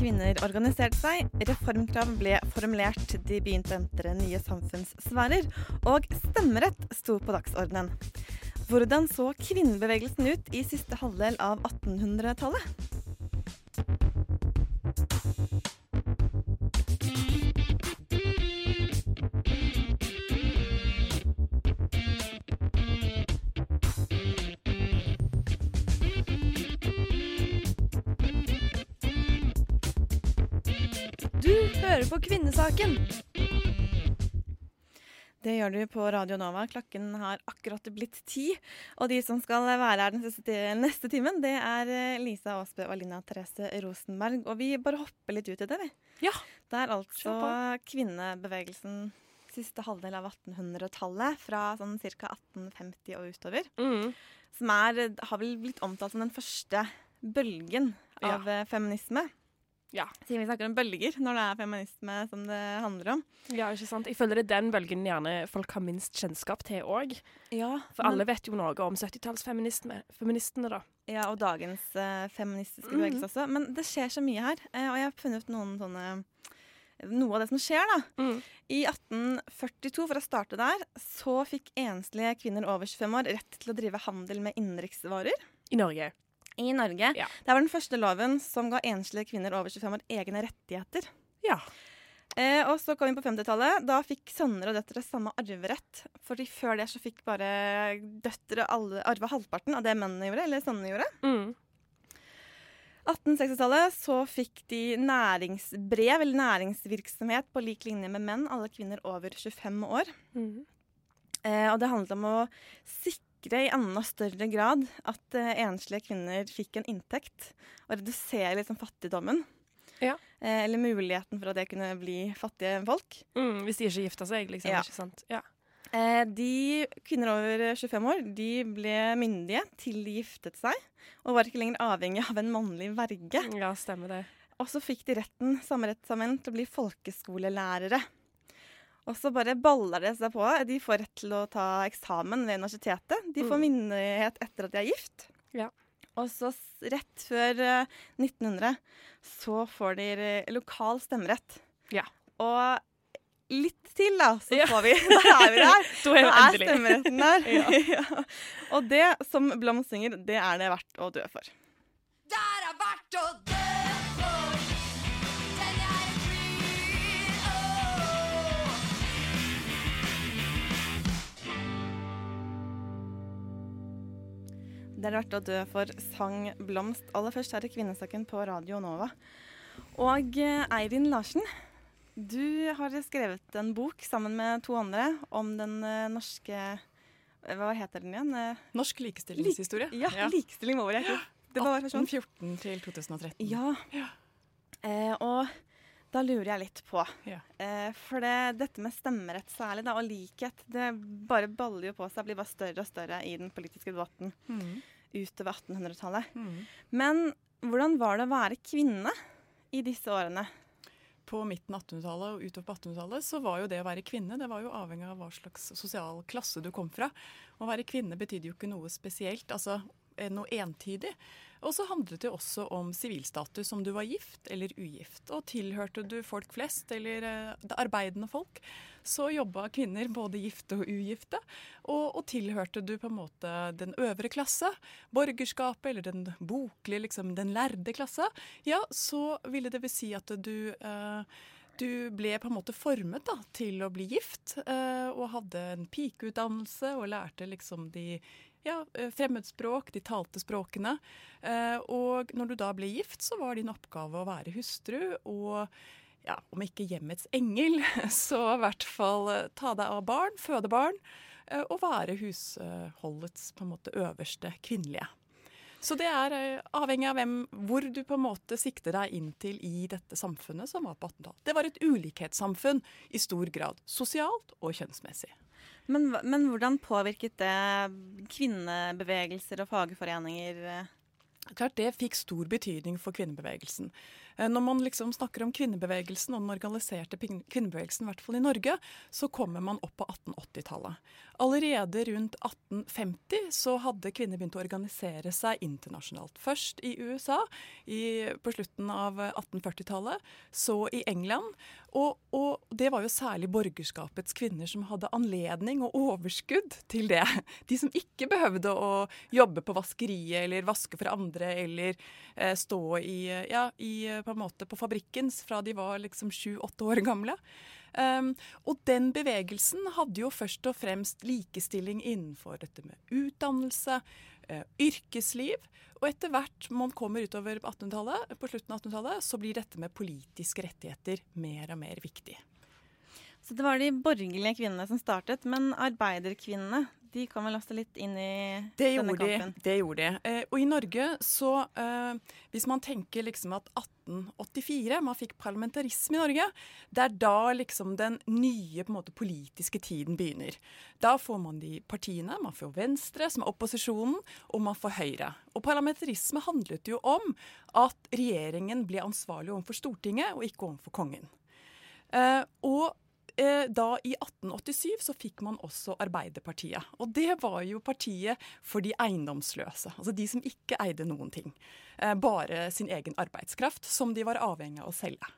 Kvinner organiserte seg, reformkrav ble formulert, de begynte å entre nye samfunnssfærer, og stemmerett sto på dagsordenen. Hvordan så kvinnebevegelsen ut i siste halvdel av 1800-tallet? Hører på Kvinnesaken. Det gjør du på Radio Nova. Klokken har akkurat blitt ti. Og de som skal være her den neste, neste timen, det er eh, Lisa Aasbø og Lina Therese Rosenberg. Og vi bare hopper litt ut i det, vi. Ja. Det er altså kvinnebevegelsen siste halvdel av 1800-tallet, fra sånn ca. 1850 og utover, Mm. som er, har vel blitt omtalt som den første bølgen av ja. feminisme. Ja. Siden vi snakker om bølger når det er feminisme som det handler om. ja, ikke sant? Jeg føler det er den bølgen gjerne folk har minst kjennskap til òg. Ja, For alle vet jo noe om 70-tallsfeministene, da. Ja, og dagens eh, feministiske bevegelse mm. også. Men det skjer så mye her. eh, og jeg har funnet ut noen sånne noe av det som skjer, da. Mm. I 1842, for å starte der, så fikk enslige kvinner over 25 år rett til å drive handel med innenriksvarer I Norge. I Norge. Ja. Det var den første loven som ga enslige kvinner over 25 år egne rettigheter. Ja. Eh, og så kom vi på 50-tallet. Da fikk sønner og døtre samme arverett. Fordi før det så fikk bare døtre alle arve halvparten av det mennene gjorde, eller sønnene gjorde. Mm. 1860-tallet så fikk de næringsbrev eller næringsvirksomhet på lik linje med menn, alle kvinner over 25 år. Mm. Eh, og det handlet om å sikre i enda større grad at uh, enslige kvinner fikk en inntekt, og redusere liksom fattigdommen. Ja. Uh, eller muligheten for at det kunne bli fattige folk. Mm. Hvis de ikke gifta seg, liksom. Ja. Ikke sant? Ja. Uh, de kvinner over 25 år de ble myndige til de giftet seg, og var ikke lenger avhengig av en mannlig verge. ja, stemmer det. Og så fikk de retten, samme rett som menn, til å bli folkeskolelærere. Og så bare baller det seg på. De får rett til å ta eksamen ved universitetet. De får Mm. myndighet etter at de er gift. Ja. Og så rett før eh, 1900 så får de eh, lokal stemmerett. Ja. Og litt til, da, så Ja. får vi Da er vi der. Da er er stemmeretten der. Ja. Ja. Og det, som Blom synger, det er det verdt å dø for. Der er verdt å dø Det er verdt å dø for sang Blomst. Aller først er det Kvinnesaken på Radio Nova. Og eh, Eirin Larsen, du har skrevet en bok sammen med to andre om den eh, norske eh, Hva heter den igjen? Norsk likestillingshistorie. Ja, likestilling var det. Det var sånn. 1814 til 2013. Ja. Eh, og da lurer jeg litt på Ja. eh, For det, dette med stemmerett særlig, da, og likhet, det bare baller jo på seg. Blir bare større og større i den politiske debatten mm. utover 1800-tallet. Mm. Men hvordan var det å være kvinne i disse årene? På midten av 1800-tallet og utover på 1800-tallet så var jo det å være kvinne det var jo avhengig av hva slags sosial klasse du kom fra. Å være kvinne betydde jo ikke noe spesielt, altså eh, noe entydig. Og så handlet det også om sivilstatus, om du var gift eller ugift. Og tilhørte du folk flest, eller eh, det arbeidende folk, så jobba kvinner både gifte og ugifte. Og, og tilhørte du på en måte den øvre klasse, borgerskapet eller den boklige, liksom den lærde klasse, ja, så ville det vel si at du eh, du ble på en måte formet da, til å bli gift, eh, og hadde en pikeutdannelse og lærte liksom de ja, eh, fremmedspråk, de talte språkene. Eh, og når du da ble gift, så var din oppgave å være hustru og ja, om ikke hjemmets engel, så i hvert fall eh, ta deg av barn, føde barn, og være husholdets på en måte øverste kvinnelige. Så det er avhengig av hvem, hvor du på en måte sikter deg inn til i dette samfunnet som var på 1800-tallet. Det var et ulikhetssamfunn i stor grad, sosialt og kjønnsmessig. Men, men hvordan påvirket det kvinnebevegelser og fagforeninger? eh? Klart Det fikk stor betydning for kvinnebevegelsen. Eh, Når man liksom snakker om kvinnebevegelsen og den organiserte kvinnebevegelsen, i hvert fall i Norge, så kommer man opp på 1880-tallet. Allerede rundt 1850 så hadde kvinner begynt å organisere seg internasjonalt. Først i USA i, på slutten av eh, 1840-tallet, så i England. Og, og det var jo særlig borgerskapets kvinner som hadde anledning og overskudd til det. De som ikke behøvde å jobbe på vaskeriet eller vaske for andre eller eh, stå i, ja, i, på en måte på fabrikken fra de var liksom sju-åtte år gamle. Um, og den bevegelsen hadde jo først og fremst likestilling innenfor dette med utdannelse, uh, yrkesliv. Og etter hvert man kommer utover på slutten av 1800-tallet, så blir dette med politiske rettigheter mer og mer viktig. Så det var de borgerlige kvinnene som startet, men arbeiderkvinnene de kom vel også litt inn i Det denne kampen? de. Det gjorde de. Eh, og i Norge så eh, Hvis man tenker liksom at 1884, man fikk parlamentarisme i Norge, det er da liksom den nye på måte, politiske tiden begynner. Da får man de partiene. Man får Venstre, som er opposisjonen, og man får Høyre. Og parlamentarisme handlet jo om at regjeringen ble ansvarlig overfor Stortinget, og ikke overfor kongen. Eh, og da i 1887 så fikk man også Arbeiderpartiet. Og det var jo partiet for de eiendomsløse. Altså de som ikke eide noen ting. Eh, bare sin egen arbeidskraft, som de var avhengig av å selge.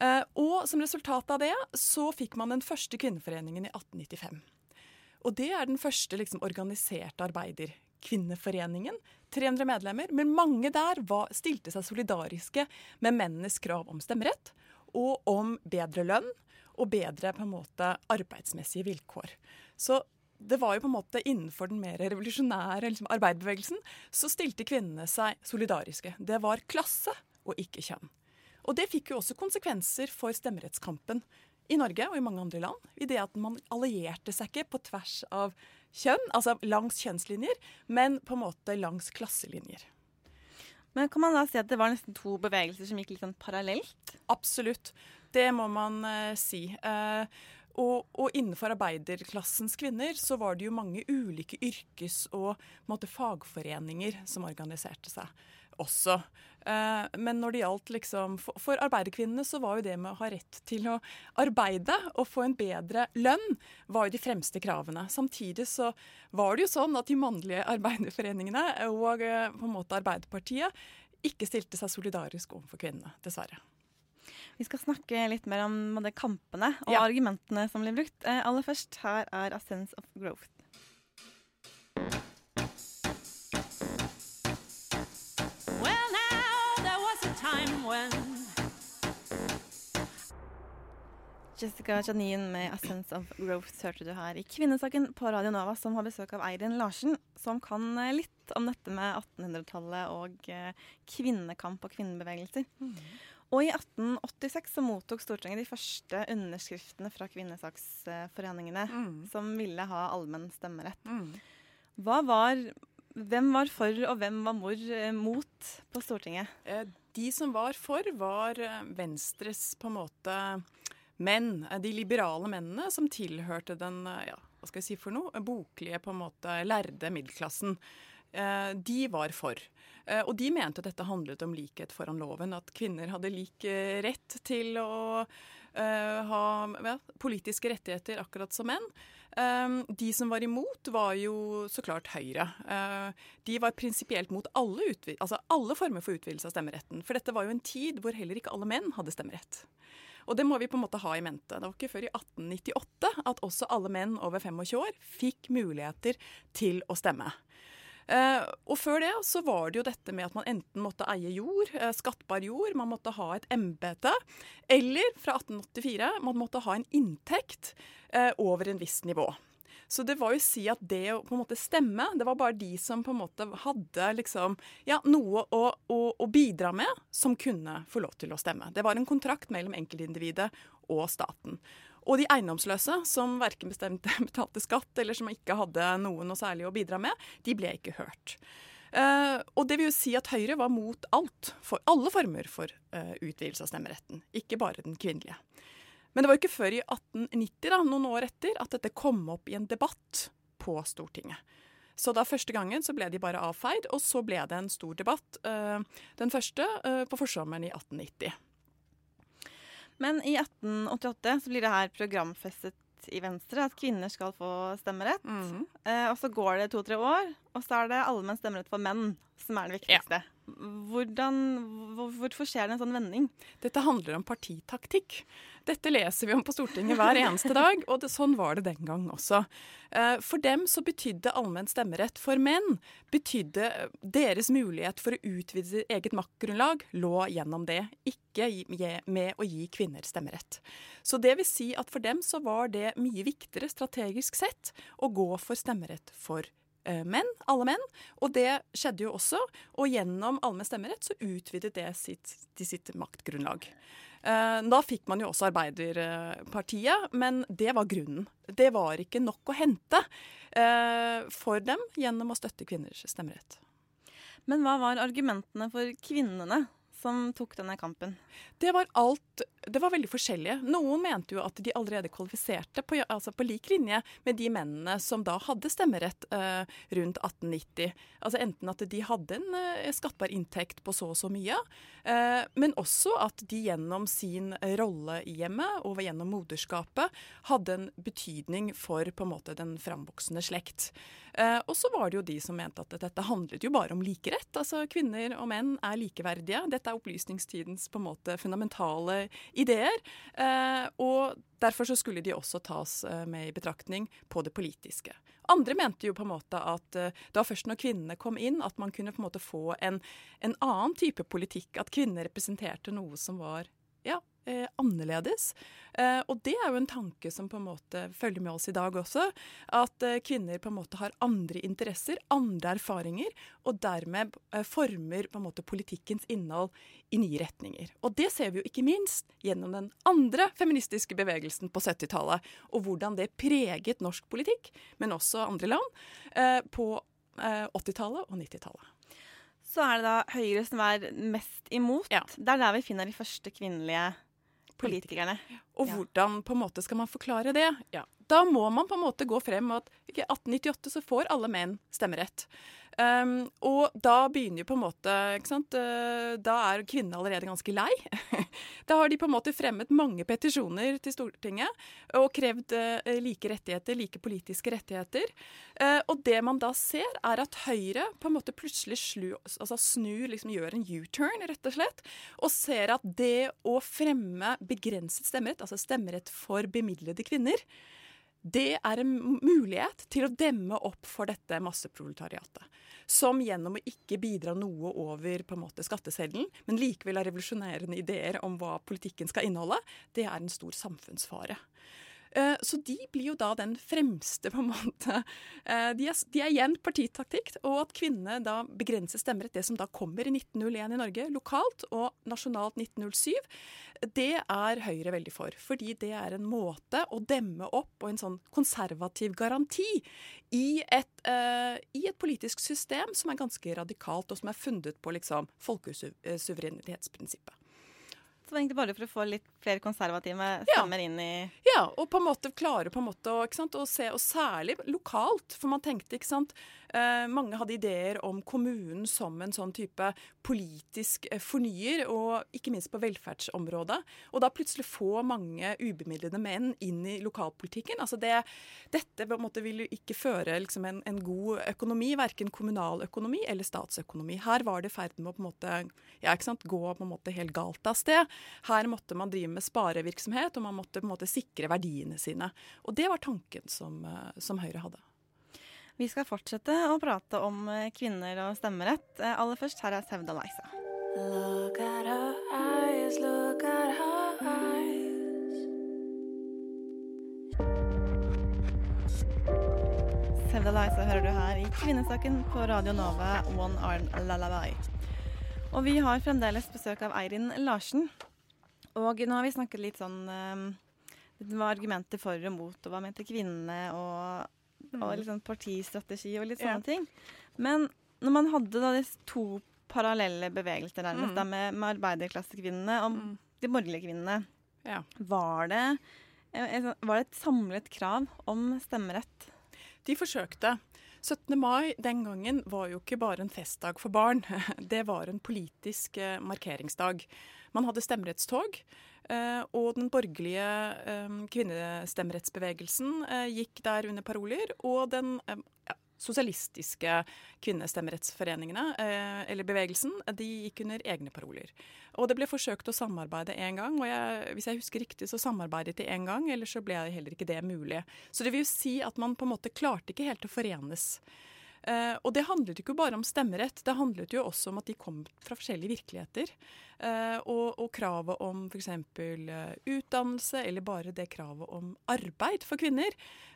Eh, og som resultat av det så fikk man den første kvinneforeningen i 1895. Og det er den første liksom, organiserte arbeiderkvinneforeningen. 300 medlemmer, men mange der var, stilte seg solidariske med mennenes krav om stemmerett og om bedre lønn og bedre på en måte arbeidsmessige vilkår. Så det var jo på en måte innenfor den mer revolusjonære liksom, arbeiderbevegelsen så stilte kvinnene seg solidariske. Det var klasse og ikke kjønn. Og det fikk jo også konsekvenser for stemmerettskampen i Norge og i mange andre land. I det at man allierte seg ikke på tvers av kjønn, altså langs kjønnslinjer, men på en måte langs klasselinjer. Men kan man da si at det var nesten to bevegelser som gikk litt sånn parallelt? Absolutt. Det må man eh, si. Eh, og, og innenfor arbeiderklassens kvinner så var det jo mange ulike yrkes- og måte, fagforeninger som organiserte seg også. Eh, men når det gjaldt liksom for, for arbeiderkvinnene så var jo det med å ha rett til å arbeide og få en bedre lønn, var jo de fremste kravene. Samtidig så var det jo sånn at de mannlige arbeiderforeningene og eh, på en måte Arbeiderpartiet ikke stilte seg solidarisk overfor kvinnene, dessverre. Vi skal snakke litt mer om de kampene og Ja. argumentene som blir brukt. Eh, aller først, her er 'A Sense of Growth'. Well, now there was a time when Jessica Janine med 'A Sense of Growth' hørte du her i Kvinnesaken på Radio Nova, som har besøk av Eirin Larsen, som kan eh, litt om dette med 1800-tallet og eh, kvinnekamp og kvinnebevegelser. Og i 1886 så mottok Stortinget de første underskriftene fra kvinnesaksforeningene som ville ha allmenn stemmerett. Hva var, hvem var for, og hvem var mor, eh, mot på Stortinget? Eh, De som var for, var eh, Venstres på en måte menn. De liberale mennene som tilhørte den ja, hva skal jeg si for noe, boklige, på en måte lærde middelklassen. Eh, De var for. Eh, Og de mente at dette handlet om likhet foran loven. At kvinner hadde lik eh, rett til å ha ja, politiske rettigheter akkurat som menn. Um, de som var imot, var jo så klart Høyre. De var prinsipielt mot alle, altså alle former for utvidelse av stemmeretten. For dette var jo en tid hvor heller ikke alle menn hadde stemmerett. Og det må vi på en måte ha i mente. Det var ikke før i 1898 at også alle menn over 25 år fikk muligheter til å stemme. Eh, og før det så var det jo dette med at man enten måtte eie jord, eh, skattbar jord, man måtte ha et embete, eller fra 1884 man måtte ha en inntekt eh, over en viss nivå. Så det var jo å si at det å på en måte stemme, det var bare de som på en måte hadde liksom, ja, noe å, å, å bidra med, som kunne få lov til å stemme. Det var en kontrakt mellom enkeltindividet og staten. Og de eiendomsløse, som verken bestemte, betalte skatt eller som ikke hadde noe særlig å bidra med, de ble ikke hørt. Uh, og det vil jo si at Høyre var mot alt, for alle former for uh, utvidelse av stemmeretten, ikke bare den kvinnelige. Men det var jo ikke før i 1890, da, noen år etter, at dette kom opp i en debatt på Stortinget. Så da første gangen så ble de bare avfeid, og så ble det en stor debatt. Uh, den første på forsommeren i 1890. Men i 1888 så blir det her programfestet i Venstre at kvinner skal få stemmerett. Mhm. Eh, og så går det to-tre år, og så er det allmenn stemmerett for menn som er det viktigste. Hvordan, hvorfor skjer det en sånn vending? Dette handler om partitaktikk. Dette leser vi om på Stortinget hver eneste dag, og det, sånn var det den gang også. Eh, For dem så betydde allmenn stemmerett for menn betydde eh, deres mulighet for å utvide eget maktgrunnlag lå gjennom det, ikke med å gi kvinner stemmerett. Så det vil si at for dem så var det mye viktigere strategisk sett å gå for stemmerett for eh, menn, alle menn. Og det skjedde jo også. Og gjennom allmenn stemmerett så utvidet det sitt, de sitt maktgrunnlag. Eh, Da fikk man jo også Arbeiderpartiet, men det var grunnen. Det var ikke nok å hente eh, for dem gjennom å støtte kvinners stemmerett. Men hva var argumentene for kvinnene som tok denne kampen? Det var alt Det var veldig forskjellige. Noen mente jo at de allerede kvalifiserte på, altså på lik linje med de mennene som da hadde stemmerett eh, rundt 1890. Altså enten at de hadde en eh, skattbar inntekt på så og så mye, eh, men også at de gjennom sin rolle i hjemmet og gjennom moderskapet hadde en betydning for på en måte den framvoksende slekt. Eh, og så var det jo de som mente at dette handlet jo bare om likerett. Altså kvinner og menn er likeverdige. Dette er opplysningstidens på en måte fundamentale ideer. Eh, og derfor så skulle de også tas eh, med i betraktning på det politiske. Andre mente jo på en måte at eh, det var først når kvinnene kom inn at man kunne på en måte få en, en annen type politikk. At kvinner representerte noe som var ja, eh, annerledes. Eh, og det er jo en tanke som på en måte følger med oss i dag også. At eh, kvinner på en måte har andre interesser, andre erfaringer, og dermed eh, former på en måte politikkens innhold i nye retninger. Og det ser vi jo ikke minst gjennom den andre feministiske bevegelsen på 70-tallet, og hvordan det preget norsk politikk, men også andre land, eh, på eh, 80-tallet og 90-tallet. Så er det da Høyre som er mest imot. Ja. Det er der vi finner de første kvinnelige politikerne. Og hvordan på en måte skal man forklare det? Ja. Da må man på en måte gå frem med at i 1898 så får alle menn stemmerett. Um, og da begynner jo på en måte eh, Da er kvinnene allerede ganske lei. da har de på en måte fremmet mange petisjoner til Stortinget og krevd eh, like rettigheter, like politiske rettigheter. Eh, og det man da ser, er at Høyre på en måte plutselig slu, altså snur, liksom gjør en U-turn, rett og slett, og ser at det å fremme begrenset stemmerett, altså stemmerett for bemidlede kvinner, det er en mulighet til å demme opp for dette masseproletariatet. Som gjennom å ikke bidra noe over på en måte skatteseddelen, men likevel har revolusjonerende ideer om hva politikken skal inneholde, det er en stor samfunnsfare. Eh, Så de blir jo da den fremste, på en måte. eh, De er, igjen partitaktikk, og at kvinnene da begrenser stemmerett, det som da kommer i 1901 i Norge, lokalt, og nasjonalt 1907, det er Høyre veldig for. Fordi det er en måte å demme opp og en sånn konservativ garanti i et, uh, i et politisk system som er ganske radikalt, og som er fundet på liksom folkesuverenitetsprinsippet. Det var egentlig bare for å få litt flere konservative Ja. stemmer inn i Ja, og på en måte klare på en måte å, å se, og særlig lokalt, for man tenkte, ikke sant, mange hadde ideer om kommunen som en sånn type politisk eh, fornyer, og ikke minst på velferdsområdet. Og da plutselig få mange ubemidlede menn inn i lokalpolitikken. Altså det, dette måte vil jo ikke føre liksom en, en god økonomi, verken kommunal økonomi eller statsøkonomi. Her var det i ferd med å på en måte, ja, ikke sant, gå på en måte helt galt av sted. Her måtte man drive med sparevirksomhet, og man måtte på en måte sikre verdiene sine. Og det var tanken som, eh, som Høyre hadde. Vi skal fortsette å prate om eh, kvinner og stemmerett. Eh, Aller først, her er Sevda Leisa. Sevda Leisa hører du her i Kvinnesaken på Radio Nova One Arm Lullaby. Og vi har fremdeles besøk av Eirin Larsen. Og nå har vi snakket litt sånn um, Det var argumenter for og mot, og hva mente kvinnene, og, og litt sånn partistrategi og litt sånne Ja. ting. Men når man hadde da disse to parallelle bevegelser nærmest, Mm. da med, med arbeiderklassekvinnene og Mm. de borgerlige kvinnene, Ja. Var det, eh, sånn- var det et samlet krav om stemmerett? De forsøkte. 17. mai den gangen var jo ikke bare en festdag for barn. Det var en politisk eh, markeringsdag. Man hadde stemmerettstog. Eh, Og den borgerlige eh, kvinnestemmerettsbevegelsen eh, gikk der under paroler. Og den ja, sosialistiske kvinnestemmerettsforeningene, eller bevegelsen, de gikk under egne paroler. Og det ble forsøkt å samarbeide en gang, og jeg, hvis jeg husker riktig, så samarbeidet de en gang, ellers så ble heller ikke det mulig. Så det vil jo si at man på en måte klarte ikke helt å forenes. Eh, og det handlet ikke bare om stemmerett, det handlet jo også om at de kom fra forskjellige virkeligheter. Eh, og, og kravet om f.eks. Uh, utdannelse, eller bare det kravet om arbeid for kvinner, eh,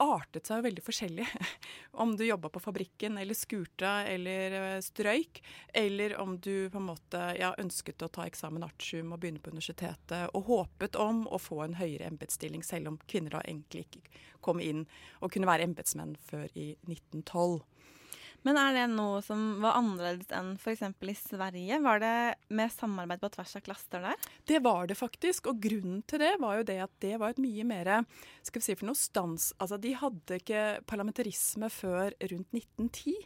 artet seg veldig forskjellig. om du jobba på fabrikken, eller skurta, eller eh, strøyk, eller om du på en måte ja, ønsket å ta eksamen artium og begynne på universitetet, og håpet om å få en høyere embetsstilling, selv om kvinner da egentlig ikke kom inn og kunne være embetsmenn før i 1912. Men er det noe som var annerledes enn f.eks. i Sverige? Var det mer samarbeid på tvers av klasser der? Det var det faktisk, og grunnen til det var jo det at det var et mye mer skal vi si for noe stans Altså, de hadde ikke parlamentarisme før rundt 1910.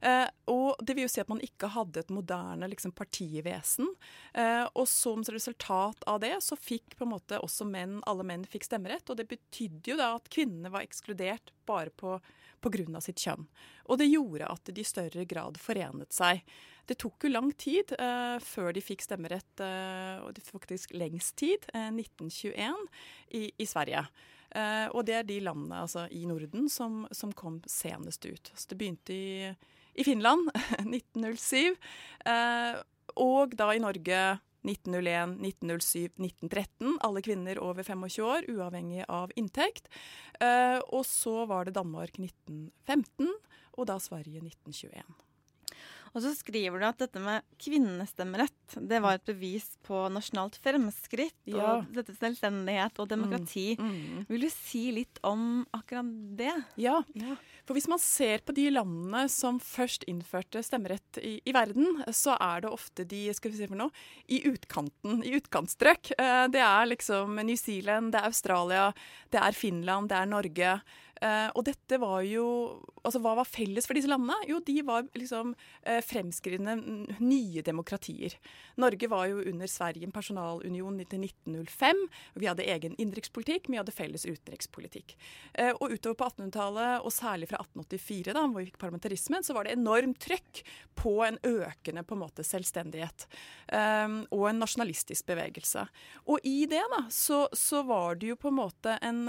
Eh, og det vil jo si at man ikke hadde et moderne liksom, partivesen. Eh, og som resultat av det så fikk på en måte også menn, alle menn fikk stemmerett. Og det betydde jo da at kvinnene var ekskludert bare på pga. sitt kjønn. Og det gjorde at de i større grad forenet seg. Det tok jo lang tid eh, før de fikk stemmerett, eh, og det faktisk lengst tid, eh, 1921, i, i Sverige. Eh, og det er de landene altså, i Norden som, som kom senest ut. Så det begynte i, i Finland 1907, eh, og da i Norge 1901, 1907, 1913. Alle kvinner over 25 år, uavhengig av inntekt. Eh, og så var det Danmark 1915, og da Sverige 1921. Og så skriver du at dette med kvinnestemmerett det var et bevis på nasjonalt fremskritt Ja. og dette selvstendighet og demokrati. Mm. Vil du si litt om akkurat det? Ja, for hvis man ser på de landene som først innførte stemmerett i, i verden, så er det ofte de skal vi si for noe, i utkanten, i utkantstrøk. Eh, det er liksom New Zealand, det er Australia, det er Finland, det er Norge. Eh, og dette var jo Altså, hva var felles for disse landene? Jo, de var liksom eh, fremskridende nye demokratier. Norge var jo under Sverige en personalunion til 1905. Vi hadde egen innenrikspolitikk, vi hadde felles utenrikspolitikk. Eh, og utover på 1800-tallet, og særlig fra 1884, da, hvor vi fikk parlamentarismen, så var det enormt trøkk på en økende på en måte selvstendighet. og en nasjonalistisk bevegelse. Og i det da, så, så var det jo på en måte en,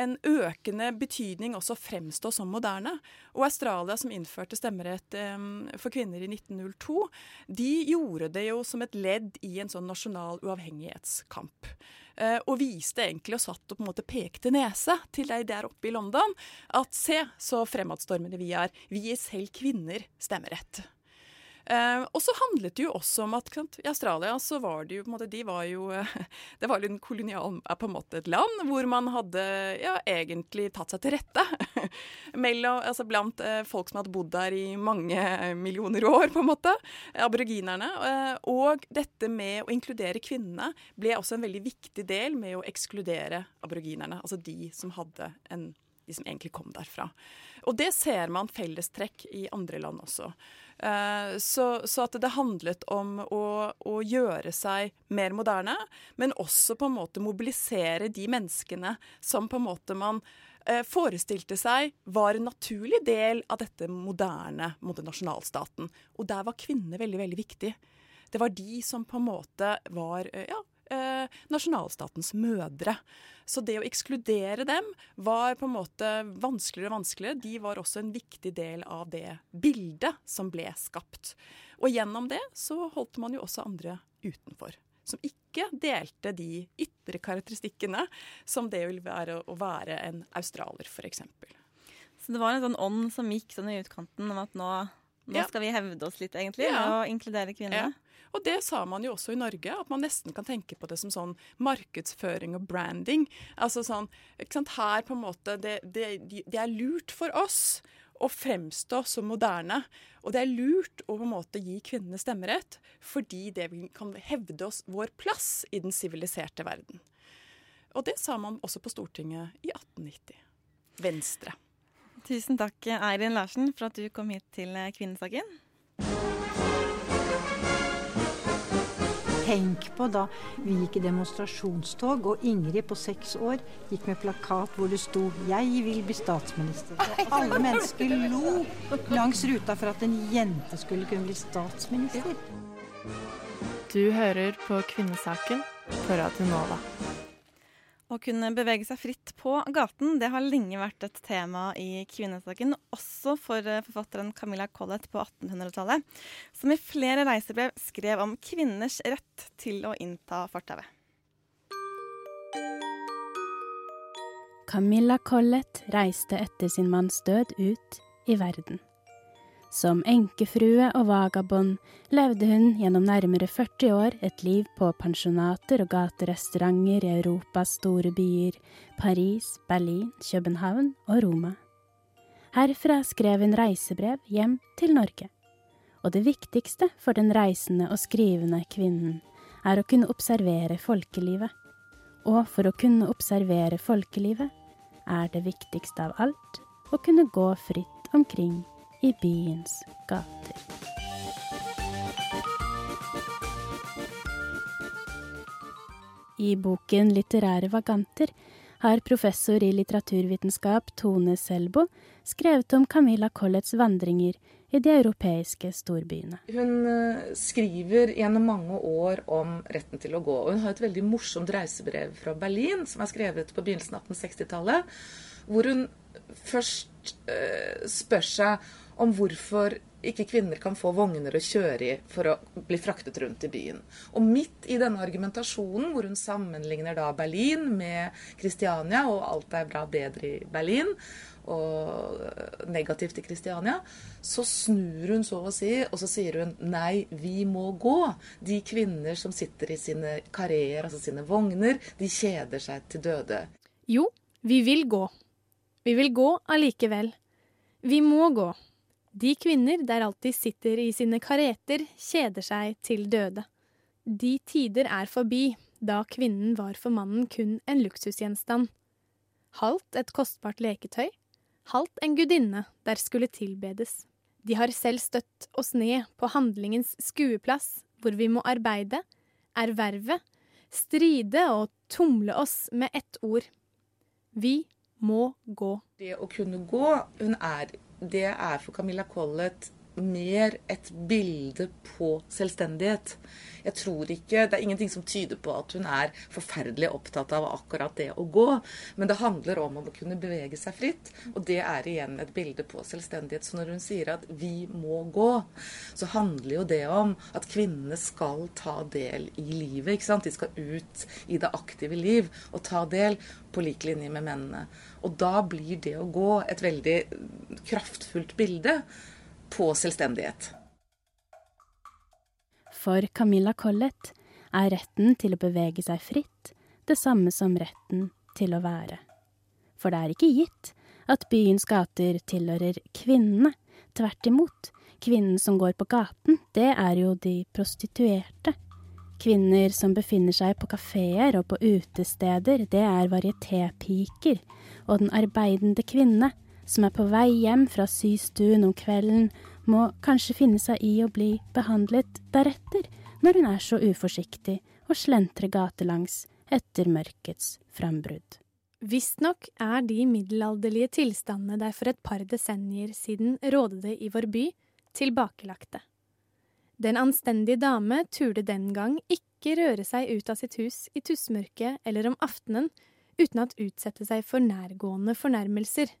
en økende betydning også fremstå som moderne. Og Australia, som innførte stemmerett for kvinner i 1902, de gjorde det jo som et ledd i en sånn nasjonal uavhengighetskamp. Eh, og viste egentlig og satt og på en måte pekte nese til de der oppe i London at se så fremadstormende vi er. Vi gir selv kvinner stemmerett. Eh, og så handlet det jo også om at sant, i Australia så var det jo på en måte De var jo eh, Det var en kolonial eh, på en måte et land hvor man hadde ja, egentlig tatt seg til rette. Mellom, altså blant eh, folk som hadde bodd der i mange eh, millioner år, på en måte. Aboriginerne. Eh, og dette med å inkludere kvinnene ble også en veldig viktig del med å ekskludere aboriginerne. Altså de som hadde en de som egentlig kom derfra. Og det ser man fellestrekk i andre land også. Eh, så, så at det handlet om å, å gjøre seg mer moderne, men også på en måte mobilisere de menneskene som på en måte man eh, forestilte seg var en naturlig del av dette moderne nasjonalstaten. Og der var kvinnene veldig, veldig viktig. Det var de som på en måte var eh, ja, eh, nasjonalstatens mødre. Så det å ekskludere dem var på en måte vanskeligere og vanskeligere. De var også en viktig del av det bildet som ble skapt. Og gjennom det så holdt man jo også andre utenfor. Som ikke delte de ytre karakteristikkene som det vil være å være en australer, f.eks. Så det var en sånn ånd som gikk sånn i utkanten om at nå, nå skal vi hevde oss litt, egentlig, Ja. og inkludere kvinnene. Og det sa man jo også i Norge, at man nesten kan tenke på det som sånn markedsføring og branding. Altså sånn, her på en måte, det, det, det er lurt for oss å fremstå som moderne. Og det er lurt å på en måte gi kvinnene stemmerett, fordi det kan hevde oss vår plass i den siviliserte verden. Og det sa man også på Stortinget i 1890. Venstre. Tusen takk, Eirin Larsen, for at du kom hit til Kvinnesaken. Tenk på da vi gikk i demonstrasjonstog, og Ingrid på seks år gikk med plakat hvor det sto 'Jeg vil bli statsminister'. Og alle mennesker lo langs ruta for at en jente skulle kunne bli statsminister. Du hører på Kvinnesaken på Radio Nova. Å kunne bevege seg fritt på gaten det har lenge vært et tema i kvinnesaken, også for eh, forfatteren Camilla Collett på 1800-tallet, som i flere reisebrev skrev om kvinners rett til å innta fortauet. Camilla Collett reiste etter sin manns død ut i verden. Som enkefrue og vagabond levde hun gjennom nærmere 40 år et liv på pensjonater og gaterestauranter i Europas store byer, Paris, Berlin, København og Roma. Herfra skrev hun reisebrev hjem til Norge. Og det viktigste for den reisende og skrivende kvinnen er å kunne observere folkelivet. Og for å kunne observere folkelivet er det viktigste av alt å kunne gå fritt omkring i byens gater. I boken Litterære vaganter har professor i litteraturvitenskap Tone Selbo skrevet om Camilla Colletts vandringer i de europeiske storbyene. Hun eh, skriver gjennom mange år om retten til å gå. og Hun har et veldig morsomt reisebrev fra Berlin som er skrevet på begynnelsen av 1860-tallet, hvor hun først uh, spør seg om hvorfor ikke kvinner kan få vogner å kjøre i for å bli fraktet rundt i byen. Og midt i denne argumentasjonen, hvor hun sammenligner da Berlin med Kristiania, og alt er bra bedre i Berlin, og negativt i Kristiania, så snur hun så å si, og så sier hun nei, vi må gå. De kvinner som sitter i sine kareer, altså sine vogner, de kjeder seg til døde. Jo, vi vil gå. Vi vil gå allikevel. Vi må gå. De kvinner der alltid sitter i sine kareter, kjeder seg til døde. De tider er forbi, da kvinnen var for mannen kun en luksusgjenstand. Halvt et kostbart leketøy, halvt en gudinne der skulle tilbedes. De har selv støtt oss ned på handlingens skueplass, hvor vi må arbeide, erverve, stride og tumle oss med ett ord. Vi må gå. Det å kunne gå, hun er det er for Camilla Collett mer et bilde på selvstendighet. Jeg tror ikke, Det er ingenting som tyder på at hun er forferdelig opptatt av akkurat det å gå. Men det handler om å kunne bevege seg fritt, og det er igjen et bilde på selvstendighet. Så når hun sier at 'vi må gå', så handler jo det om at kvinnene skal ta del i livet. ikke sant? De skal ut i det aktive liv og ta del på lik linje med mennene. Og da blir det å gå et veldig kraftfullt bilde på selvstendighet. For Camilla Collett er retten til å bevege seg fritt det samme som retten til å være. For det er ikke gitt at byens gater tilhører kvinnene. Tvert imot, kvinnen som går på gaten, det er jo de prostituerte. Kvinner som befinner seg på kafeer og på utesteder, det er varietépiker. Og den arbeidende kvinne, som er på vei hjem fra systuen om kvelden, må kanskje finne seg i å bli behandlet deretter, når hun er så uforsiktig og slentrer gatelangs etter mørkets frambrudd. Visstnok er de middelalderlige tilstandene der for et par desennier siden rådede i vår by, tilbakelagte. Den anstendige dame turde den gang ikke røre seg ut av sitt hus i tussmørket eller om aftenen uten at utsette seg for nærgående fornærmelser.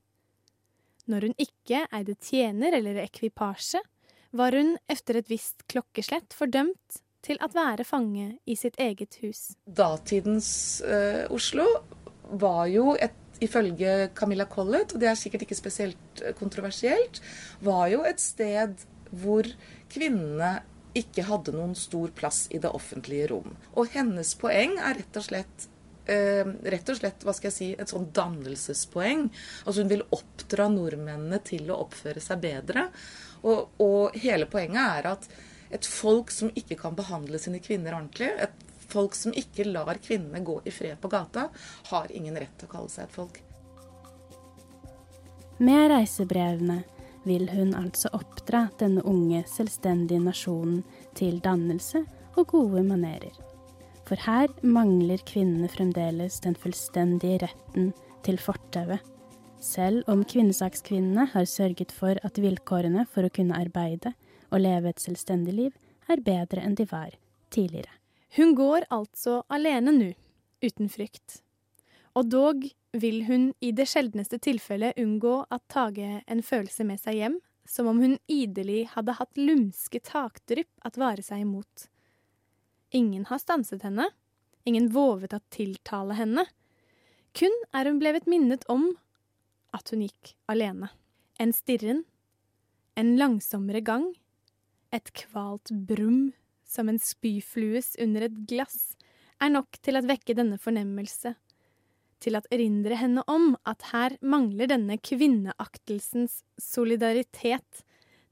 Når hun ikke eide tjener eller ekvipasje, var hun etter et visst klokkeslett fordømt til at være fange i sitt eget hus. Datidens uh, Oslo var jo et ifølge Camilla Collett, og det er sikkert ikke spesielt eh, kontroversielt, var jo et sted hvor kvinnene ikke hadde noen stor plass i det offentlige rom. Og hennes poeng er rett og slett eh, rett og slett hva skal jeg si, et sånn dannelsespoeng. Altså Hun vil oppdra nordmennene til å oppføre seg bedre. Og, og hele poenget er at et folk som ikke kan behandle sine kvinner ordentlig, et folk som ikke lar kvinnene gå i fred på gata, har ingen rett til å kalle seg et folk. Med reisebrevene vil hun altså oppdra denne unge, selvstendige nasjonen til dannelse og gode manerer. For her mangler kvinnene fremdeles den fullstendige retten til fortauet. Selv om kvinnesakskvinnene har sørget for at vilkårene for å kunne arbeide og leve et selvstendig liv er bedre enn de var tidligere. Hun går altså alene nå, uten frykt. Og dog vil hun i det sjeldneste tilfellet unngå at Tage en følelse med seg hjem, som om hun idelig hadde hatt lumske takdrypp at vare seg imot. Ingen har stanset henne, ingen vovet å tiltale henne. Kun er hun blevet minnet om at hun gikk alene. En stirren, en langsommere gang, et kvalt brum som en spyflues under et glass, er nok til at vekke denne fornemmelse, til at erindre henne om at her mangler denne kvinneaktelsens solidaritet,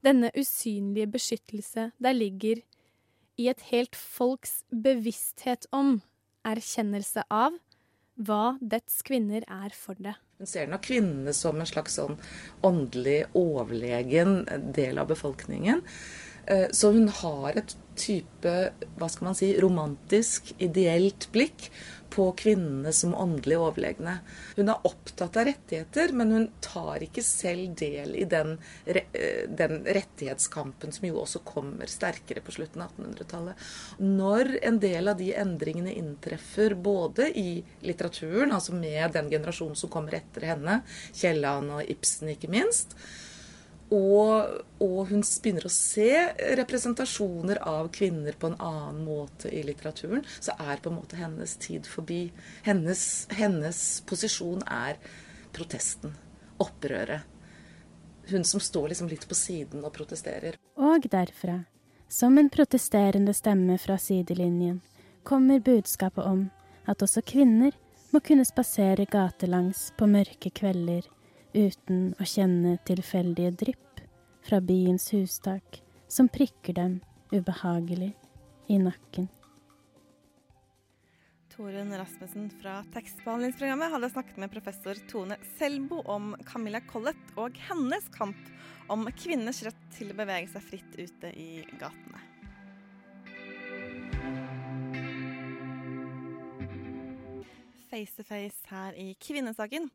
denne usynlige beskyttelse der ligger i et helt folks bevissthet om, erkjennelse av, hva dets kvinner er for det. Hun ser nok kvinnene som en slags sånn åndelig overlegen del av befolkningen. Eh, Så hun har et type, hva skal man si, romantisk, ideelt blikk på kvinnene som åndelig overlegne. Hun er opptatt av rettigheter, men hun tar ikke selv del i den, eh, den rettighetskampen som jo også kommer sterkere på slutten av 1800-tallet. Når en del av de endringene inntreffer både i litteraturen, altså med den generasjonen som kommer etter henne, Kielland og Ibsen ikke minst, og, og hun begynner å se representasjoner av kvinner på en annen måte i litteraturen, så er på en måte hennes tid forbi. Hennes, hennes posisjon er protesten, opprøret. Hun som står liksom litt på siden og protesterer. Og derfra, som en protesterende stemme fra sidelinjen, kommer budskapet om at også kvinner må kunne spasere gatelangs på mørke kvelder uten å kjenne tilfeldige drypp fra byens hustak som prikker dem ubehagelig i nakken. Torunn Rasmussen fra tekstbehandlingsprogrammet hadde snakket med professor Tone Selbo om Camilla Collett og hennes kamp om kvinners rett til å bevege seg fritt ute i gatene. Face to face her i Kvinnesaken.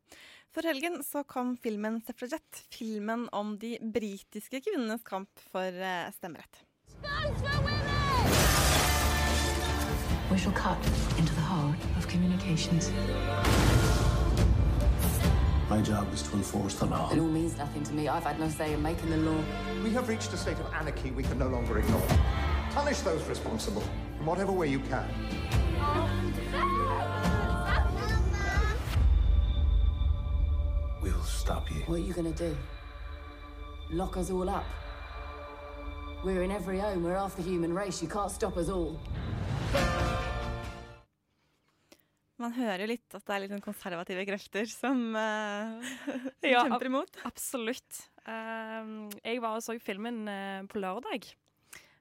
For helgen så kom filmen 'Suffragette', filmen om de britiske kvinnenes kamp for eh, stemmerett. We shall cut into the heart of communications. My job is to enforce the law. It all means nothing to me. I've had no say in making the law. We have reached a state of anarchy we can no longer ignore. Punish those responsible in whatever way you can. We will stop you. What are you gonna do? Lock us all up? We're in every home. We're half the human race. You can't stop us all. Man hører jo litt at det er litt sånn konservative krefter som, uh, som Ja, kjemper imot. Absolutt. Uh, jeg var og så filmen uh, på lørdag.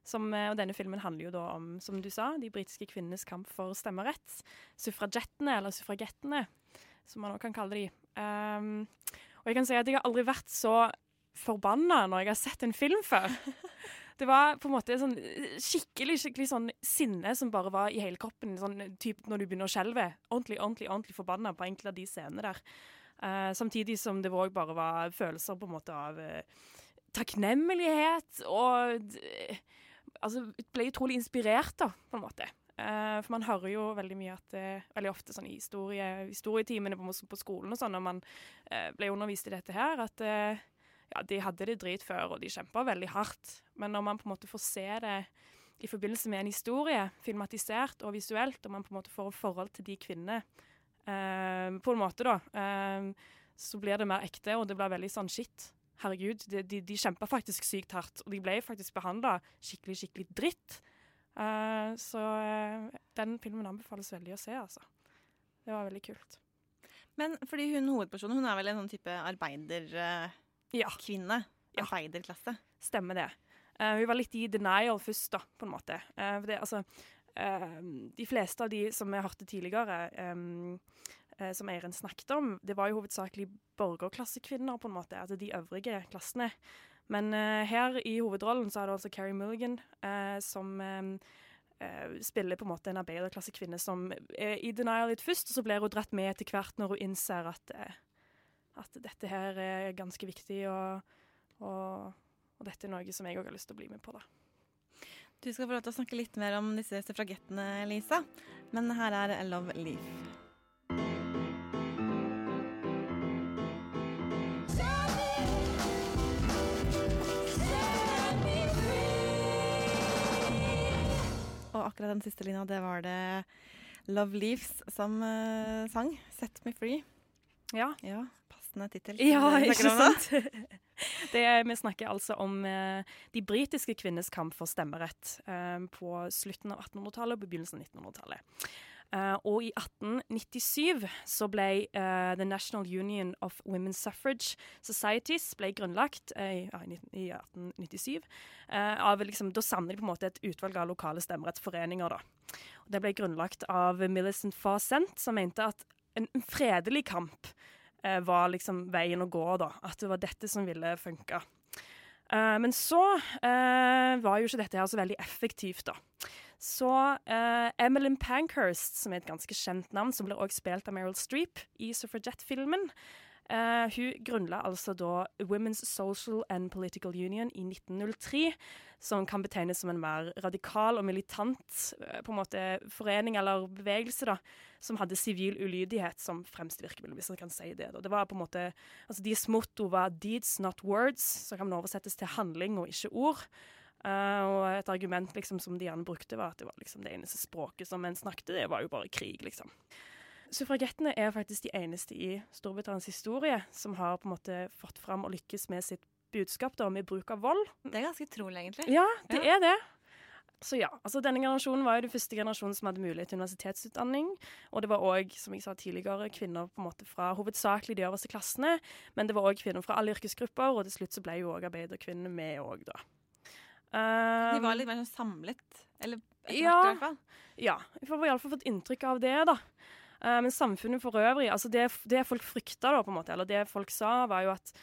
Som, eh, og denne filmen handler jo da om, som du sa, de britiske kvinnenes kamp for stemmerett. Suffragettene, eller suffragettene, som man også kan kalle de. Um, og jeg kan si at jeg har aldri vært så forbanna når jeg har sett en film før. Det var på en måte sånn skikkelig skikkelig sånn sinne som bare var i hele kroppen. Sånn typ når du begynner å skjelve. Ordentlig, ordentlig ordentlig forbanna på enkelte av de scenene der. Uh, samtidig som det òg bare var følelser på en måte av uh, takknemlighet og uh, Altså, ble utrolig inspirert, da, på en måte. Eh, for man hører jo veldig mye at det, Veldig ofte sånn i historie, historietimene på, på skolen og sånn, når man eh, ble undervist i dette her, at eh, ja, de hadde det drit før, og de kjempa veldig hardt. Men når man på en måte får se det i forbindelse med en historie, filmatisert og visuelt, og man på en måte får et forhold til de kvinnene eh, på en måte, da, eh, så blir det mer ekte, og det blir veldig sånn shit. Herregud, de, de, de kjempa faktisk sykt hardt, og de ble faktisk behandla skikkelig, skikkelig dritt. Eh, så uh, den filmen anbefales veldig å se, altså. Det var veldig kult. Men fordi hun hovedpersonen, hun er vel en sånn type arbeiderkvinne? Arbeiderklasse? Stemmer det. hun vi var litt i denial først, da, på en måte. Eh, for det, altså, eh, de fleste av de som vi hørte tidligere, um, eh, som Eirin snakket om, det var jo hovedsakelig borgerklassekvinner, på en måte. Altså de øvrige klassene. Men eh, her i hovedrollen så er det altså Carrie Mulligan eh, som eh, spiller på en måte en arbeiderklassekvinne som er i denial litt først, og så blir hun dratt med etter hvert når hun innser at, at dette her er ganske viktig, og, og, og dette er noe som jeg òg har lyst til å bli med på. da. Du skal få lov til å snakke litt mer om disse suffragettene, Lisa. Men her er Love Leaf. Og akkurat den siste linja, det var det Love Leaves som uh, sang. Set Me Free. Ja. Passende tittel. Ja, ikke sant? Det, er- vi snakker altså om eh, de britiske kvinnes kamp for stemmerett eh, på slutten av 1800-tallet og på begynnelsen av 1900-tallet. Eh, og i 1897 så ble uh, The National Union of Women's Suffrage Societies ble grunnlagt uh, i- ja, i, 1897. Eh, av liksom, da samler de på en måte et utvalg av lokale stemmerettsforeninger. Da. Og det ble grunnlagt av Millicent Fawcett, som mente at en fredelig kamp var liksom veien å gå, da. At det var dette som ville funke. Men så var jo ikke dette her så veldig effektivt, da. Så uh, Emmeline Pankhurst, som er et ganske kjent navn, som blir også spilt av Meryl Streep i Suffragette-filmen, uh, hun grunnla altså da Women's Social and Political Union i 1903, som kan betegnes som en mer radikal og militant eh, på en måte forening eller bevegelse, da, som hadde sivil ulydighet som fremste virkemiddel, hvis man kan si det. Da. Det var på en måte, altså Deres motto var 'deeds, not words', så kan oversettes til handling og ikke ord. Eh, og et argument liksom, som de gjerne brukte, var at det var liksom, det eneste språket som en snakket, det var jo bare krig, liksom. Suffragettene er faktisk de eneste i Storbritannias historie som har på en måte fått fram og lykkes med sitt budskap da, med bruk av vold. Det er ganske utrolig, egentlig. Ja, det er det. Så ja, altså Denne generasjonen var jo den første generasjonen som hadde mulighet til universitetsutdanning. Og det var òg, som jeg sa tidligere, kvinner på en måte fra hovedsakelig de øverste klassene. Men det var òg kvinner fra alle yrkesgrupper, og til slutt så ble jo òg arbeiderkvinnene med òg, da. De var Um, litt mer sånn samlet. Eller etter ja, hvert, i hvert fall. ja, Vi får iallfall fått inntrykk av det, da. Eh, men samfunnet for øvrig altså det, det folk frykta, da, på en måte, eller det folk sa, var jo at,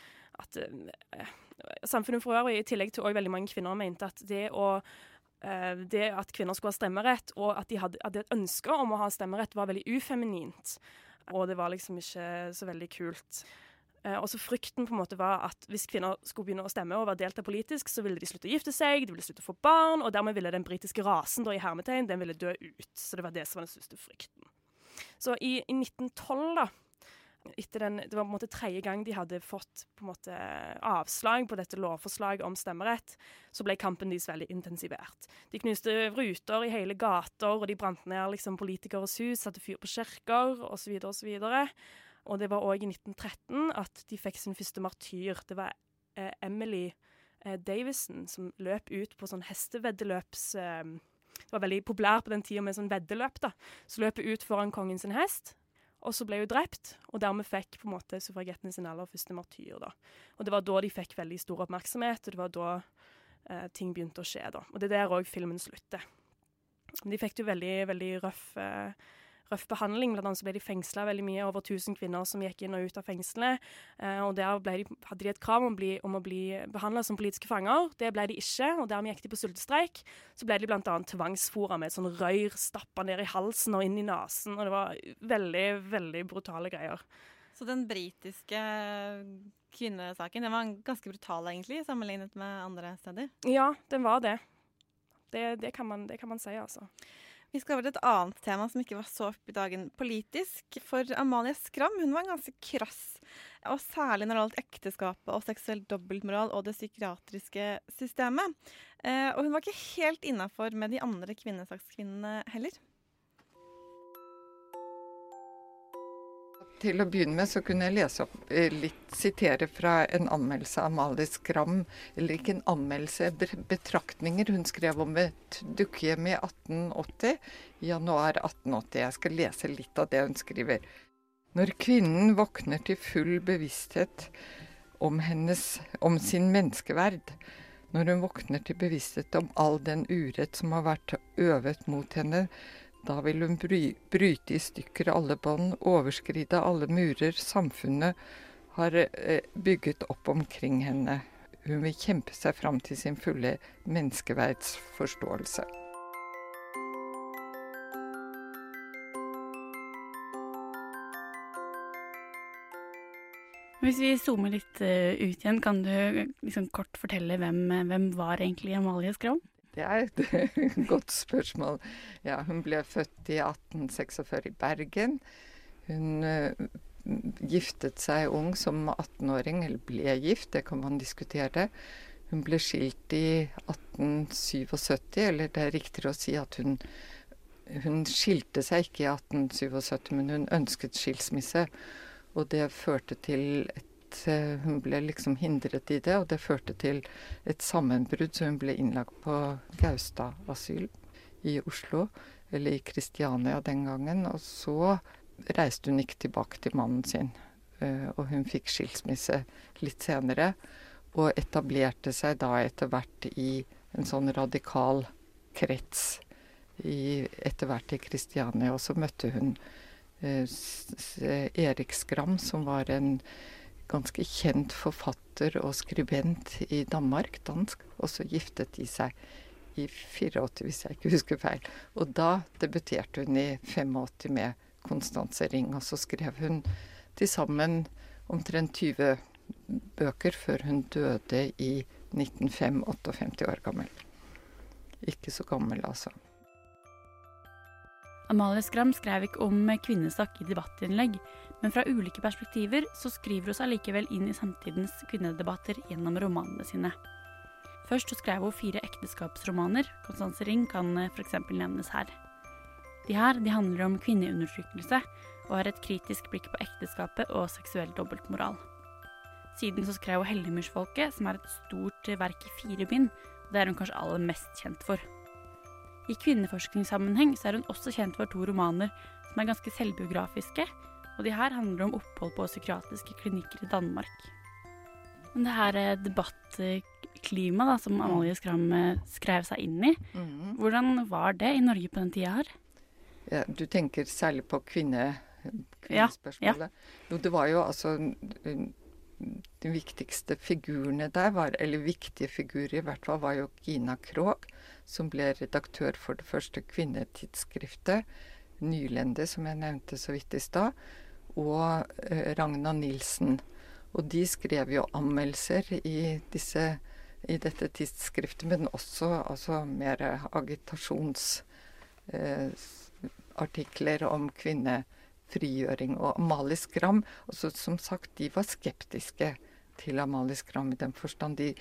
at eh, Samfunnet for øvrig, i tillegg til veldig mange kvinner, mente at det å eh, det at kvinner skulle ha stemmerett, og at de hadde, hadde et ønske om å ha stemmerett, var veldig ufeminint. Og det var liksom ikke så veldig kult. Eh, og så Frykten på en måte var at hvis kvinner skulle begynne å stemme og være delta politisk, så ville de slutte å gifte seg, de ville slutte å få barn, og dermed ville den britiske rasen da i hermetegn, den ville dø ut. Så det var det som var den største frykten. Så i, i 1912, da, etter den, det var på en måte tredje gang de hadde fått på en måte avslag på dette lovforslaget om stemmerett, så ble kampen deres veldig intensivert. De knuste ruter i hele gater, og de brant ned liksom, politikeres hus, satte fyr på kirker osv. osv. Og det var òg i 1913 at de fikk sin første martyr. Det var eh, Emily eh, Davison som løp ut på sånn hesteveddeløps... Eh, det var veldig populær på den tida med sånn veddeløp. da. Så løp hun ut foran kongen sin hest, og så ble hun drept. Og dermed fikk på en måte suffragettene sin aller første martyr. da. Og det var da de fikk veldig stor oppmerksomhet, og det var da eh, ting begynte å skje. da. Og det er der òg filmen slutter. De fikk jo veldig, veldig røff, eh, røff behandling. Blant annet så ble de fengsla veldig mye. Over 1000 kvinner som gikk inn og ut av fengslene. Eh, og der de, hadde de et krav om, å bli, om å bli behandla som politiske fanger. Det ble de ikke, og dermed gikk de på sultestreik. Så ble de annet tvangsfora med et sånn røyr stappa ned i halsen og inn i nesen. Og det var veldig, veldig brutale greier. Så den britiske kvinnesaken den var ganske brutal, egentlig, sammenlignet med andre steder? Ja, den var det. Det, det, kan, man, det kan man si, altså. Vi skal over til et annet tema som ikke var så oppe i dagen politisk. For Amalie Skram hun var ganske krass, og særlig når det gjaldt ekteskapet og seksuell dobbeltmoral og det psykiatriske systemet. Eh, og hun var ikke helt innafor med de andre kvinnesakskvinnene heller. Til å begynne med så kunne jeg lese opp eh, litt, sitere fra en anmeldelse av Amalie Skram. Eller ikke en anmeldelse, betraktninger hun skrev om et dukkehjem i 1880. I januar 1880. Jeg skal lese litt av det hun skriver. Når kvinnen våkner til full bevissthet om, hennes, om sin menneskeverd, når hun våkner til bevissthet om all den urett som har vært øvet mot henne, da vil hun bry, bryte i stykker alle bånd, overskride alle murer samfunnet har eh, bygget opp omkring henne. Hun vil kjempe seg fram til sin fulle menneskeverdsforståelse. Hvis vi zoomer litt eh, ut igjen, kan du liksom kort fortelle hvem, hvem var egentlig Amalie Skram? Det er et godt spørsmål. Ja, hun ble født i 1846 i Bergen. Hun eh, giftet seg ung som 18-åring, eller ble gift, det kan man diskutere. Hun ble skilt i 1877, eller det er riktigere å si at hun, hun skilte seg ikke i 1877, men hun ønsket skilsmisse. Og det førte til et eh, Hun ble liksom hindret i det, og det førte til et sammenbrudd, så hun ble innlagt på Gaustad asyl i Oslo, eller i Kristiania den gangen. Og så reiste hun ikke tilbake til mannen sin, eh, og hun fikk skilsmisse litt senere. Og etablerte seg da etter hvert i en sånn radikal krets etter hvert i Kristiania. Og så møtte hun eh, Erik Skram, som var en ganske kjent forfatter og skribent i Danmark, dansk. Og så giftet de seg i 84, hvis jeg ikke husker feil. Og da debuterte hun i 85 med Constance Ring, og så skrev hun til sammen omtrent 20 bøker før hun døde i 1905, 58 år gammel. Ikke så gammel, altså. Amalie Skram skrev ikke om kvinnesak i debattinnlegg, men fra ulike perspektiver så skriver hun seg likevel inn i samtidens kvinnedebatter gjennom romanene sine. Først skrev hun fire ekteskapsromaner. Constance Ring kan f.eks. nevnes her. De her de handler om kvinneundertrykkelse og har et kritisk blikk på ekteskapet og seksuell dobbeltmoral. Siden så skrev hun Hellemyrsfolket, som er et stort verk i fire bind. og Det er hun kanskje aller mest kjent for. I kvinneforskningssammenheng så er hun også kjent for to romaner som er ganske selvbiografiske, og de her handler om opphold på psykiatriske klinikker i Danmark. Men det her eh, debattklimaet som Amalie Skram eh, skrev seg inn i, mm. hvordan var det i Norge på den tida her? Ja, du tenker særlig på kvinne, Ja, kvinnespørsmålet? Jo, det var jo altså mm, De viktigste figurene der, var, eller viktige figurer i hvert fall, var jo Gina Krog, som ble redaktør for det første kvinnetidsskriftet, Nylende, som jeg nevnte så vidt i stad, og eh, Ragna Nilsen. Og de skrev jo anmeldelser i, disse, i dette tidsskriftet, men også altså, mer agitasjonsartikler eh, om kvinnefrigjøring. Og Amalie Skram, altså, som sagt, de var skeptiske til Amalie Skram i den forstand. De,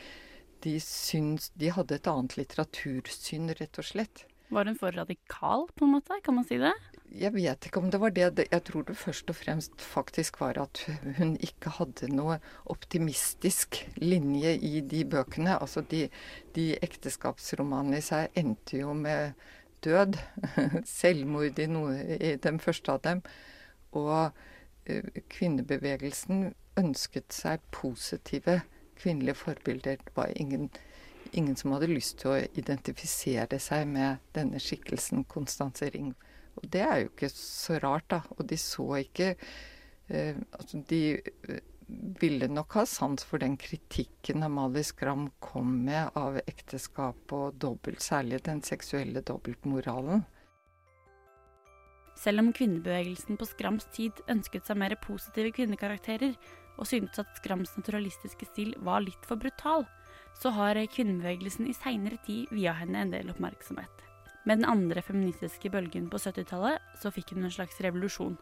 de, syns, de hadde et annet litteratursyn, rett og slett. Var hun for radikal, på en måte? Kan man si det? Jeg vet ikke om det var det. Jeg tror det først og fremst faktisk var at hun ikke hadde noe optimistisk linje i de bøkene. Altså de, de ekteskapsromanene i seg endte jo med død. Selvmord i, noe, i den første av dem. Og eh, kvinnebevegelsen ønsket seg positive kvinnelige forbilder. Det var ingen, ingen som hadde lyst til å identifisere seg med denne skikkelsen Constance Ring. Og det er jo ikke så rart, da. Og de så ikke eh, Altså, de eh, ville nok ha sans for den kritikken Amalie Skram kom med av ekteskap og dobbelt, særlig den seksuelle dobbeltmoralen. Selv om kvinnebevegelsen på Skrams tid ønsket seg mer positive kvinnekarakterer, og syntes at Skrams naturalistiske stil var litt for brutal, så har kvinnebevegelsen i seinere tid via henne en del oppmerksomhet. Med den andre feministiske bølgen på 70-tallet så fikk hun en slags revolusjon.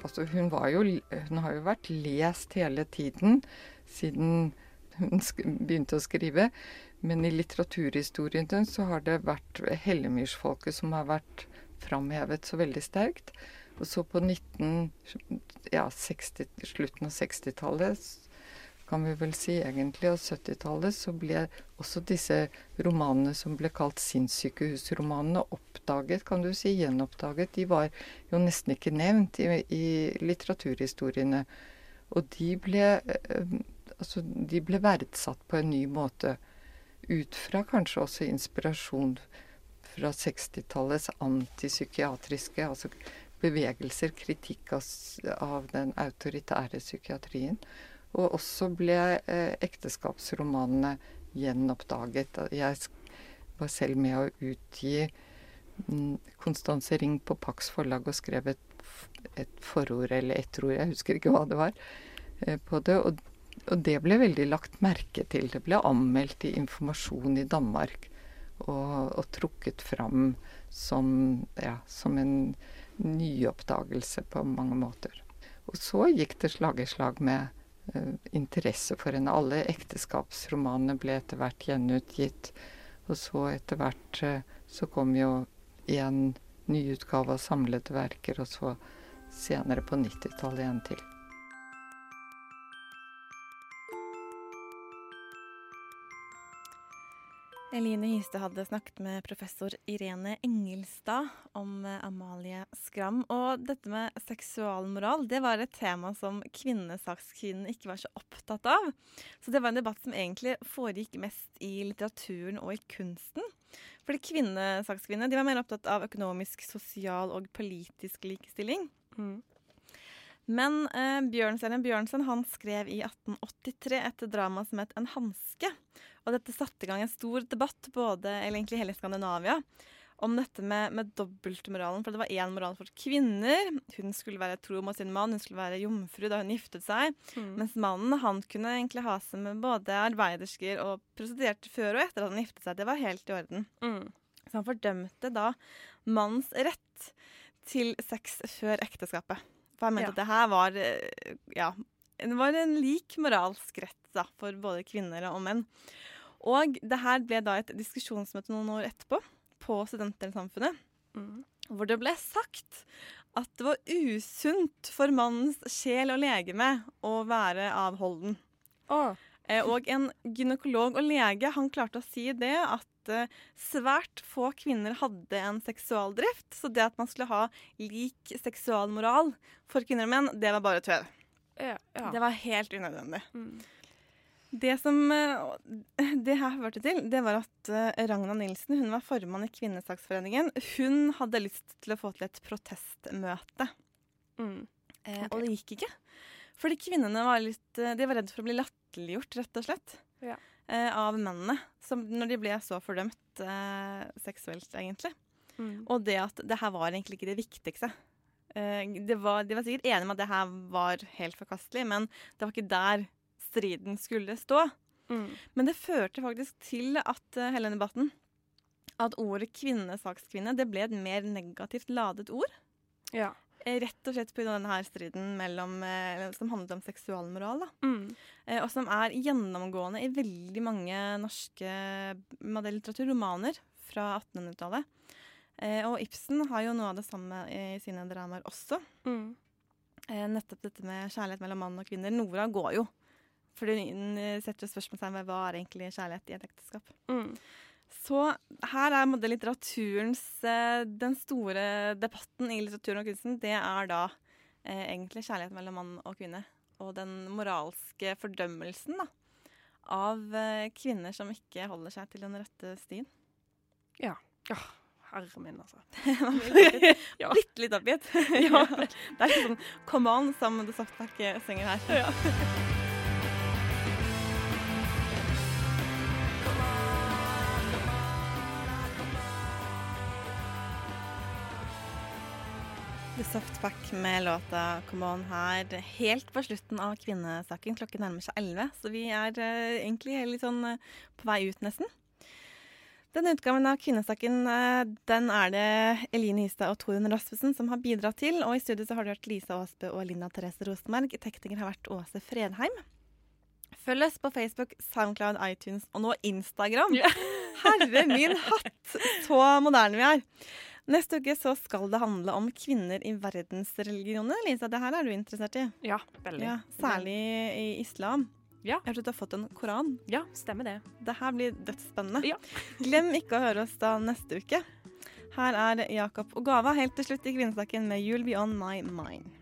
Altså, hun, jo, hun har jo vært lest hele tiden siden hun begynte å skrive. Men i litteraturhistorien så har det vært Hellemyrsfolket som har vært framhevet så veldig sterkt. Og så på 19, ja, 60, slutten av 60-tallet, kan vi vel si egentlig, av 70-tallet, så ble også disse romanene som ble kalt sinnssykehusromanene, oppdaget, kan du si, gjenoppdaget. De var jo nesten ikke nevnt i, i litteraturhistoriene. Og de ble, eh, altså, de ble verdsatt på en ny måte. Ut fra kanskje også inspirasjon fra 60-tallets antipsykiatriske altså bevegelser, kritikk av, av den autoritære psykiatrien. Og også ble eh, ekteskapsromanene gjenoppdaget. Jeg var selv med å utgi Konstanse Ring på Pax forlag og skrev et, et forord eller etterord, jeg husker ikke hva det var, eh, på det. Og, og, det ble veldig lagt merke til. Det ble anmeldt i Informasjon i Danmark og, og trukket fram som, ja, som en nyoppdagelse på mange måter. Og så gikk det slag i slag med interesse for henne. Alle ekteskapsromanene ble etter hvert gjenutgitt. Og så etter hvert uh, så kom jo en nyutgave av samlede verker, og så senere på 90-tallet en til. Eline Hystad hadde snakket med professor Irene Engelstad om eh, Amalie Skram. Og dette med seksualmoral det var et tema som kvinnesakskvinnen ikke var så opptatt av. Så det var en debatt som egentlig foregikk mest i litteraturen og i kunsten. Fordi kvinnesakskvinnene de var mer opptatt av økonomisk, sosial og politisk likestilling. Mm. Men eh, Bjørnstjerne Bjørnson han skrev i 1883 et drama som het En hanske. Og dette satte i gang en stor debatt, både, eller egentlig hele Skandinavia, om dette med, med dobbeltmoralen. For det var én moral for kvinner. Hun skulle være tro mot sin mann, hun skulle være jomfru da hun giftet seg. Mm. Mens mannen han kunne egentlig ha seg med både arbeidersker og prostituerte før og etter at han giftet seg. Det var helt i orden. Mm. Så han fordømte da mannens rett til sex før ekteskapet. For han mente ja. at det her var eh, ja, det var en lik moralsk rett da, for både kvinner og menn. Og det her ble da et diskusjonsmøte noen år etterpå på Studentersamfunnet. Mm. Hvor det ble sagt at det var usunt for mannens sjel og legeme å være avholden. Oh. Og en gynekolog og lege han klarte å si det at eh, svært få kvinner hadde en seksualdrift. Så det at man skulle ha lik seksualmoral for kvinner og menn, det var bare tøv. Ja, ja. Det var helt unødvendig. Mm. Det som eh, det her førte til, det var at eh, Ragna Nilsen hun var formann i Kvinnesaksforeningen. Hun hadde lyst til å få til et protestmøte. Mm. Eh, okay. Og det gikk ikke. Fordi kvinnene var litt De var redd for å bli latterliggjort, rett og slett. Ja. Av mennene. Som, når de ble så fordømt seksuelt, egentlig. Mm. Og det at det her var egentlig ikke det viktigste. Eh, det var, de var sikkert enige med at det her var helt forkastelig, men det var ikke der striden skulle stå. Mm. Men det førte faktisk til at uh, hele debatten at ordet kvinnesakskvinne det ble et mer negativt ladet ord. Ja. Eh, rett og slett pga. denne striden mellom, eh, som handlet om seksualmoral. Da. Mm. Eh, og som er gjennomgående i veldig mange norske litteraturromaner fra 1800-tallet. Eh, og Ibsen har jo noe av det samme i sine dramaer også. Mm. Nettopp dette med kjærlighet mellom mann og kvinner. Nora går jo for hun setter spørsmålstegn ved hva er egentlig kjærlighet i et ekteskap. Mm. Så her er litteraturens eh, Den store debatten i litteraturen og kunsten, det er da eh, egentlig kjærlighet mellom mann og kvinne. Og den moralske fordømmelsen da, av eh, kvinner som ikke holder seg til den rette stien. Ja. ja. Herre min, altså. ja. Bitte litt oppgitt. ja. Det er litt sånn Come on, som The Softback synger her. Ja. Softpack med låta Come On her helt på slutten av kvinnesaken. Klokken nærmer seg elleve, så vi er uh, egentlig litt sånn uh, på vei ut, nesten. Denne utgaven av Kvinnesaken uh, den er det Eline Hystad og Torunn Rasmussen som har bidratt til. Og i studio så har du hørt Lisa Aasbø og Linda Therese Rosenberg. Tekniker har vært Åse Fredheim. Følg oss på Facebook, Soundcloud, iTunes og nå Instagram. Herre min hatt, så moderne vi er. Neste uke så skal det handle om kvinner i verdensreligioner. Lisa, det her er du interessert i? Ja, veldig. Ja, særlig i islam. Ja. Jeg har du har fått en koran. Ja, stemmer det. Det her blir dødsspennende. Ja. Glem ikke å høre oss da neste uke. Her er Jakob og Gava helt til slutt i Kvinnesaken med 'You'll Be On My Mind'.